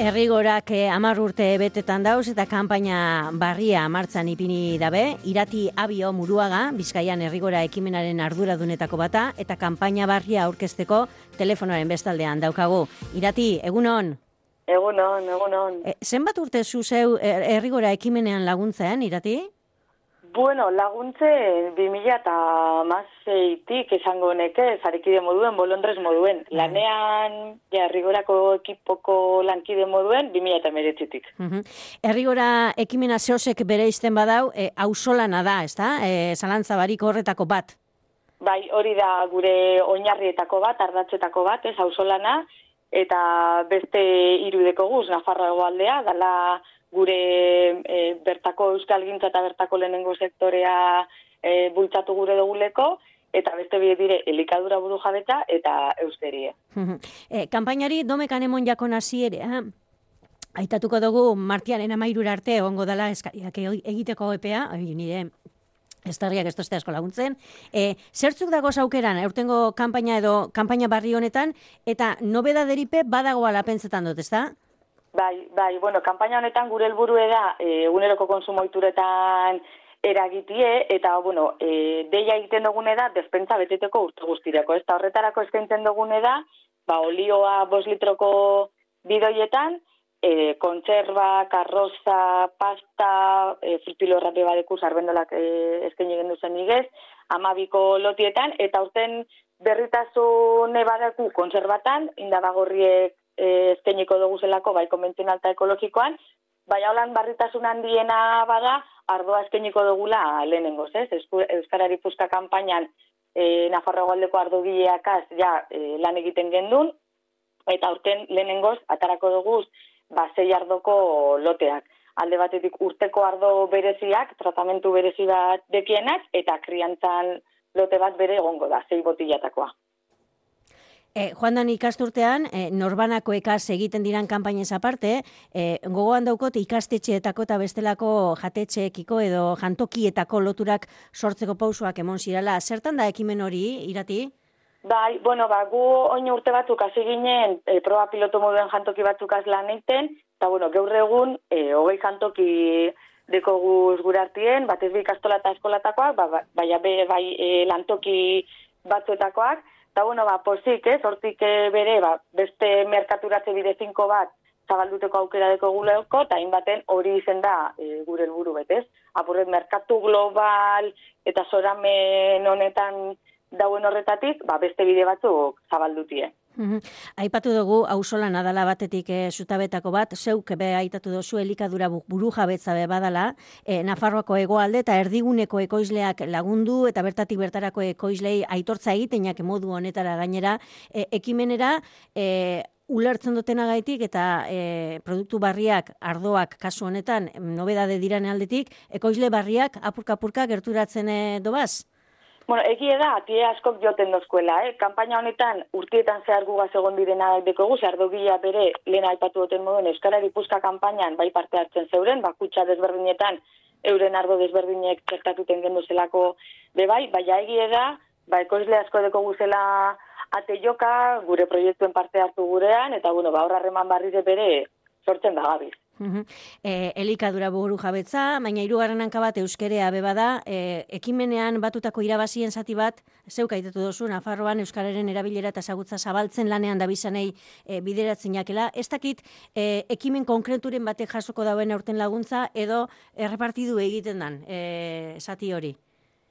Errigorak eh, amar urte betetan dauz eta kanpaina barria martzan ipini dabe, irati abio muruaga, bizkaian errigora ekimenaren arduradunetako bata, eta kanpaina barria aurkezteko telefonoaren bestaldean daukagu. Irati, egunon? Egunon, egunon. E, zenbat urte zuzeu errigora ekimenean laguntzean, irati? Bueno, laguntze 2000 eta mazeitik esango neke, zarikide moduen, bolondrez moduen. Mm. Lanean, ja, errigorako ekipoko lankide moduen, 2000 eta meretzitik. Errigora ekimena zehosek bere izten badau, e, ausolana da, ez da? E, zalantza bariko horretako bat? Bai, hori da gure oinarrietako bat, ardatzetako bat, ez, ausolana, eta beste irudeko guz, Nafarroa egoaldea, dala gure e, bertako euskal gintza eta bertako lehenengo sektorea e, bultzatu gure duguleko, eta beste bide dire elikadura buru jabeta eta eusterie. e, kampainari domekan emon jakon hasi ere, ha? Aitatuko dugu martiaren amairura arte egongo dela eskariak egiteko epea, nire Estarriak ez tozte asko laguntzen. E, zertzuk dago zaukeran, eurtengo kampaina edo kampaina barri honetan, eta nobeda deripe badagoa lapentzetan dut, ez da? Bai, bai, bueno, kampaina honetan gure helburu da e, eguneroko konsumoituretan eragitie, eta, bueno, e, deia egiten dugune da, despentsa beteteko urte guztireko. Ez horretarako eskaintzen dugune da, ba, olioa bos litroko bidoietan, e, kontserba, karroza, pasta, e, frutilo errape badeku, zarbendolak e, eskaini egin duzen igez, amabiko lotietan, eta urten berritasun ebadeku kontserbatan, indabagorriek eh esteniko dugu zelako bai konbentzional eta ekologikoan, bai holan barritasun handiena bada ardoa esteniko dugula lehenengoz, ez? Euskarari Puzka kanpainan e, Nafarro Galdeko ardogileakaz ja e, lan egiten gendun eta aurten lehenengoz atarako dugu ba sei ardoko loteak. Alde batetik urteko ardo bereziak, tratamentu berezi bat dekienak eta kriantzan lote bat bere egongo da, sei botillatakoa. E, joan dan ikasturtean, e, norbanako ekaz egiten diran kanpainez aparte, e, gogoan daukot ikastetxeetako eta bestelako jatetxeekiko edo jantokietako loturak sortzeko pausuak emon zirala. Zertan da ekimen hori, irati? Bai, bueno, ba, gu oin urte batzuk hasi ginen, e, proba piloto moduen jantoki batzuk lan egiten, eta bueno, gaur egun, e, hogei jantoki deko guz gure artien, bat ez bi ikastola eta eskolatakoak, ba, ba, bai, bai e, lantoki batzuetakoak, Eta, bueno, ba, posik, ez, hortik bere, ba, beste merkaturatze bide zinko bat, zabalduteko aukera deko guleko, eta hainbaten hori izen da e, gure helburu betez. Apurret, merkatu global eta zoramen honetan dauen horretatik, ba, beste bide batzuk zabaldutie. Aipatu dugu auzola nadala batetik e, zutabetako bat, zeuk be aitatu duzu elikadura buru jabetza be badala, e, Nafarroako egoalde eta erdiguneko ekoizleak lagundu eta bertatik bertarako ekoizlei aitortza egiteinak modu honetara gainera, e, ekimenera e, ulertzen dutena gaitik eta e, produktu barriak, ardoak kasu honetan, nobedade dirane aldetik, ekoizle barriak apurka-apurka gerturatzen e, dobaz? Bueno, egie da, tie askok joten dozkuela, eh? Kampaina honetan urtietan zehar gugaz egon direna deko gu, gila bere lehen aipatu duten moduen Euskarari Puzka kampainan bai parte hartzen zeuren, bakutsa desberdinetan euren ardo desberdinek txertatuten gendu zelako bebai, bai egie da, ba, ekoizle asko deko guzela ate joka, gure proiektuen parte hartu gurean, eta bueno, ba, horra barri bere sortzen da gabiz. E, elikadura buru jabetza, baina hirugarren hanka bat euskerea beba da, e, ekimenean batutako irabazien zati bat, zeuk aitetu dozu, Nafarroan euskararen erabilera eta zagutza zabaltzen lanean da bizanei e, bideratzen jakela. Ez dakit, e, ekimen konkreturen batek jasoko dauen aurten laguntza, edo errepartidu egiten dan, e, zati hori?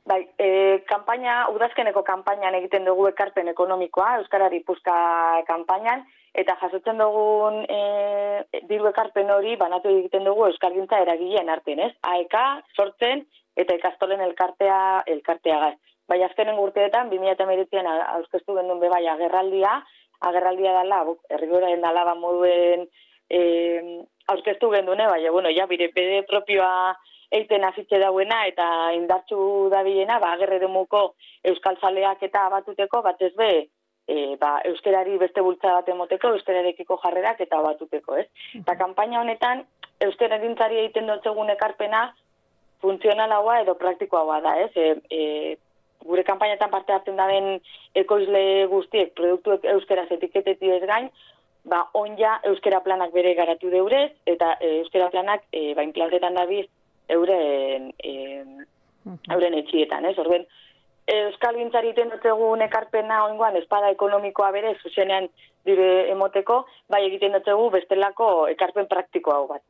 Bai, e, kampaina, udazkeneko kampainan egiten dugu ekarpen ekonomikoa, Euskarari Puzka kampainan, eta jasotzen dugun e, diru ekarpen hori banatu egiten dugu euskargintza eragileen artean, ez? AEK sortzen eta ikastolen elkartea elkartea. Bai azkenen urteetan 2019an aurkeztu gendun be bai agerraldia, agerraldia dela, herrigoraren dala ba moduen eh aurkeztu gendune, bai bueno, ja bire bede propioa eiten hasitze dauena eta indartzu dabilena, ba agerreremuko euskaltzaleak eta batuteko batez be e, ba, euskerari beste bultza bat emoteko, euskerarekiko jarrerak eta batuteko, ez? Eta kanpaina honetan, euskera dintzari egiten dutzegun ekarpena funtzionalagoa edo praktikoagoa da, ez? E, e, gure kanpainetan parte hartzen da den ekoizle guztiek produktuek euskeraz etiketetik ez gain, ba, onja euskera planak bere garatu deurez, eta e, euskera planak e, ba, implantetan dabiz euren, e, euren etxietan, ez? Orduan, Euskal Gintzari tenotzegun ekarpena oingoan espada ekonomikoa bere zuzenean dire emoteko, bai egiten dutzegu bestelako ekarpen praktikoa hau bat.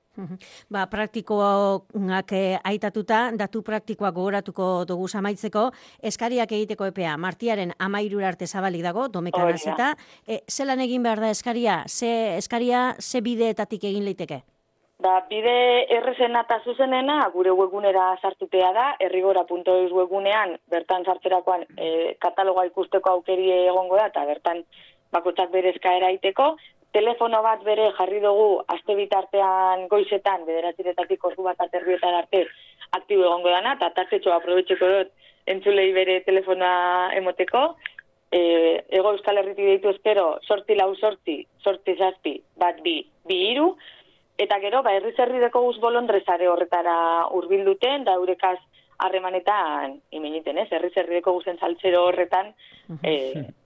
Ba, praktikoak eh, aitatuta, datu praktikoak gogoratuko dugu samaitzeko, eskariak egiteko epea, martiaren amairur arte zabalik dago, domekan azita, e, zelan egin behar da eskaria, ze eskaria, ze bideetatik egin leiteke? Ba, bide errezena eta zuzenena, gure webgunera sartutea da, errigora.eus webgunean, bertan sartzerakoan e, katalogoa ikusteko aukeri egongo da, eta bertan bakotzak bere eskaera iteko. Telefono bat bere jarri dugu, aste bitartean goizetan, bederatziretatik ordu bat aterrietan arte, aktibo egongo dana, eta tartetxo aprobetxeko dut entzulei bere telefona emoteko. E, ego euskal herriti deitu espero, sorti lau sorti, sorti zazpi, bat bi, bi iru, Eta gero, ba, herri zerri deko guz bolondrezare horretara urbilduten, da eurekaz harremanetan imeniten, ez? Herri zerri deko guzen saltzero horretan, e,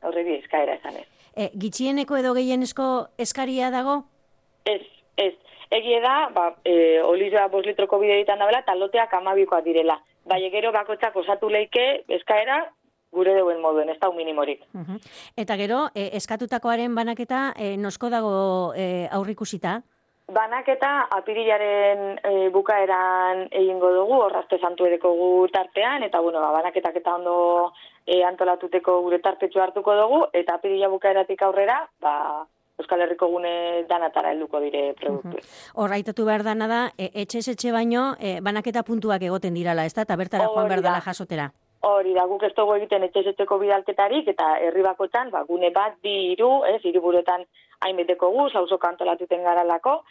horredi eskaera esan ez. E, gitxieneko edo gehienezko eskaria dago? Ez, ez. Egie da, ba, e, olizoa bos litroko bideo ditan dabela, taloteak amabikoa direla. Bai, gero bakotzak osatu leike eskaera, gure deuen moduen, ez da un minimorik. Eta gero, e, eskatutakoaren banaketa, e, nosko dago e, aurrikusita? Banaketa apirilaren e, bukaeran egingo dugu, horrazte santu edeko gu tartean, eta bueno, ba, banaketak eta ondo e, antolatuteko gure tartetxo hartuko dugu, eta apirila bukaeratik aurrera, ba, Euskal Herriko gune danatara helduko dire produktu. Horraitatu behar dana da, e, etxe etxe baino, e, banaketa puntuak egoten dirala, ez da, eta bertara joan behar dela jasotera. Hori da, guk ez dugu egiten etxezeteko bidalketarik, eta herri bakotan, ba, gune bat, bi, iru, ez, iriburetan hainbeteko guz, hauzo kantolatuten garalako,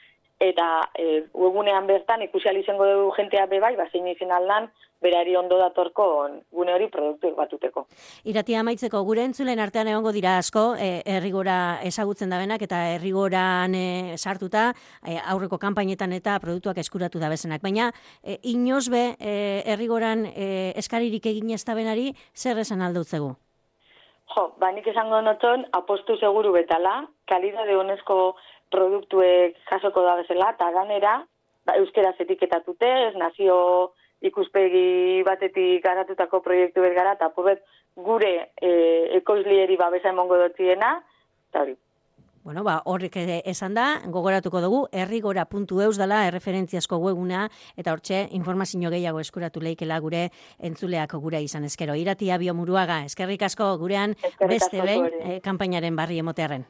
eta e, webunean bertan ikusi izango dugu jentea bebai, ba, zein izin aldan, berari ondo datorko gune hori produktu batuteko. Iratia amaitzeko gure entzulen artean egongo dira asko, e, errigora ezagutzen da benak, eta errigoran e, sartuta, e, aurreko kanpainetan eta produktuak eskuratu da bezenak. Baina, e, inoz be, e, errigoran e, eskaririk egin ez da benari, zer esan aldutzegu? Jo, ba, nik esango noton, apostu seguru betala, kalidade honezko produktuek jasoko da bezala, eta ganera, ba, euskera etiketatute, ez nazio ikuspegi batetik garatutako proiektu gara, eta gure e, ekoizlieri babesa emongo dutziena, eta hori. Bueno, ba, horrek esan da, gogoratuko dugu, errigora.eus dela erreferentziasko webuna, eta hortxe informazio gehiago eskuratu leikela gure entzuleak gure izan eskero. Iratia biomuruaga, eskerrik asko gurean beste behin eh, kanpainaren barri emotearen.